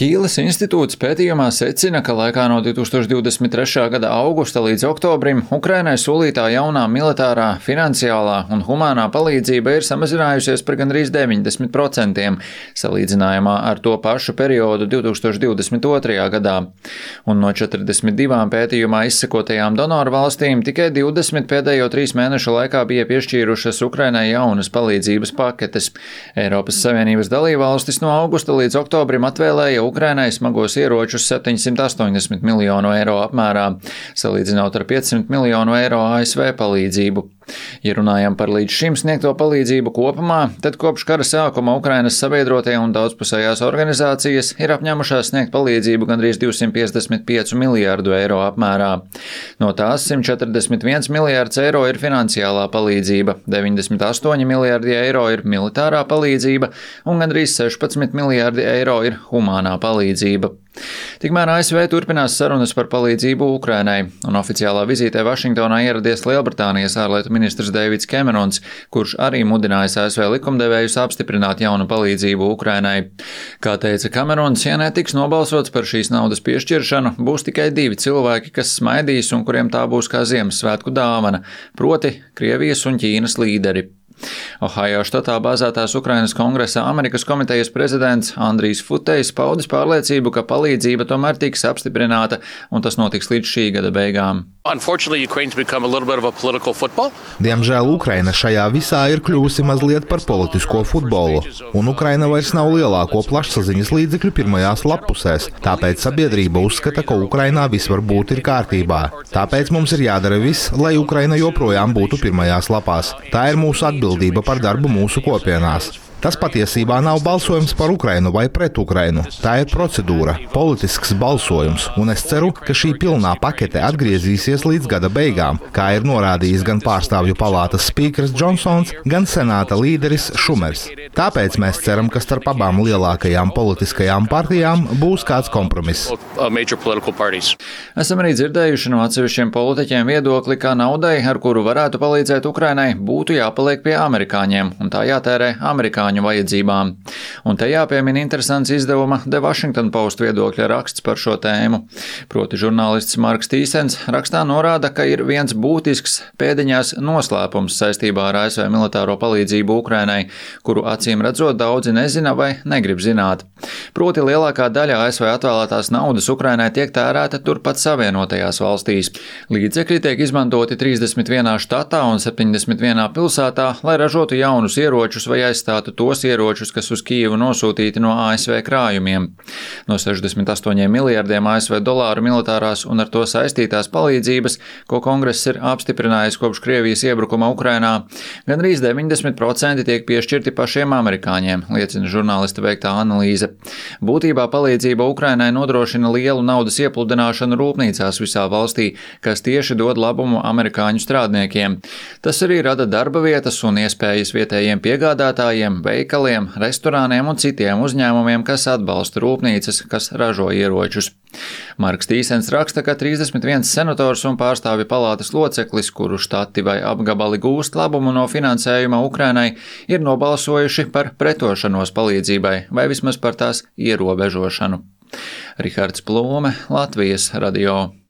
Ķīles institūts pētījumā secina, ka laikā no 2023. gada augusta līdz oktobrim Ukrainai solītā jaunā militārā, finansiālā un humānā palīdzība ir samazinājusies par gandrīz 90% salīdzinājumā ar to pašu periodu 2022. gadā. Un no 42 pētījumā izsekotajām donoru valstīm tikai 20 pēdējo trīs mēnešu laikā bija piešķīrušas Ukrainai jaunas palīdzības paketes. Eiropas Savienības dalībvalstis no augusta līdz oktobrim atvēlēja Ukrainai smagos ieročus 780 miljonu eiro apmērā, salīdzinot ar 500 miljonu eiro ASV palīdzību. Ja runājam par līdz šim sniegto palīdzību kopumā, tad kopš kara sākuma Ukrainas sabiedrotie un daudzpusējās organizācijas ir apņēmušās sniegt palīdzību gandrīz 255 miljārdu eiro apmērā. No tās 141 miljārds eiro ir finansiālā palīdzība, 98 miljārdi eiro ir militārā palīdzība un gandrīz 16 miljārdi eiro ir humānā palīdzība. Tikmēr ASV turpinās sarunas par palīdzību Ukrainai, un oficiālā vizītē Vašingtonā ieradies Lielbritānijas ārlietu ministrs Deivids Kemerons, kurš arī mudinājis ASV likumdevējus apstiprināt jaunu palīdzību Ukrainai. Kā teica Kemerons, ja netiks nobalsots par šīs naudas piešķiršanu, būs tikai divi cilvēki, kas smaidīs un kuriem tā būs kā Ziemassvētku dāvana, proti Krievijas un Ķīnas līderi. Ohio štatā bāzētās Ukrainas kongresa Amerikas komitejas prezidents Andrijs Futejs paudis pārliecību, ka palīdzība tomēr tiks apstiprināta, un tas notiks līdz šī gada beigām. Diemžēl Ukraina šajā visā ir kļuvusi mazliet par politisko futbolu, un Ukraina vairs nav lielāko plašsaziņas līdzekļu pirmajās lapusēs. Tāpēc sabiedrība uzskata, ka Ukrainā viss varbūt ir kārtībā. Tāpēc mums ir jādara viss, lai Ukraina joprojām būtu pirmajās lapās. Tā ir mūsu atbildība par darbu mūsu kopienās. Tas patiesībā nav balsojums par Ukrainu vai pret Ukrainu. Tā ir procedūra, politisks balsojums, un es ceru, ka šī pilnā pakete atgriezīsies līdz gada beigām, kā ir norādījis gan pārstāvju palātas spīkers Džonsons, gan senāta līderis Šumers. Tāpēc mēs ceram, ka starp abām lielākajām politiskajām partijām būs kāds kompromiss. Esam arī dzirdējuši no atsevišķiem politiķiem viedokli, ka naudai, ar kuru varētu palīdzēt Ukrainai, būtu jāpaliek pie amerikāņiem, un tā jātērē amerikāņu amerikāņu vajadzībām. Un te jāpiemina interesants izdevuma The Washington Post viedokļa raksts par šo tēmu. Proti žurnālists Marks Tīsens rakstā norāda, ka ir viens būtisks pēdiņās noslēpums saistībā ar ASV militāro palīdzību Ukrainai, kuru acīm redzot daudzi nezina vai negrib zināt. Proti lielākā daļa ASV atvēlētās naudas Ukrainai tiek tērēta turpat Savienotajās valstīs. Līdzekļi tiek izmantoti 31 štatā un 71 pilsētā, lai ražotu jaunus ieročus vai aizstātu tos ieročus, kas uz Kīvu nosūtīti no ASV krājumiem. No 68 miljardiem ASV dolāru militārās un ar to saistītās palīdzības, ko kongress ir apstiprinājis kopš Krievijas iebrukuma Ukrainā, gandrīz 90% tiek piešķirti pašiem amerikāņiem, liecina žurnālista veiktā analīze. Būtībā palīdzība Ukrainai nodrošina lielu naudas iepludināšanu rūpnīcās visā valstī, kas tieši dod labumu amerikāņu strādniekiem. Tas arī rada darba vietas un iespējas vietējiem piegādātājiem, veikaliem, restorāniem un citiem uzņēmumiem, kas atbalsta rūpnīcas, kas ražo ieročus. Marks Tīsens raksta, ka 31 senators un pārstāvju palātas loceklis, kuru štati vai apgabali gūst labumu no finansējuma Ukrainai, ir nobalsojuši par pretošanos palīdzībai vai vismaz par tās ierobežošanu. Rihards Plūme, Latvijas radio.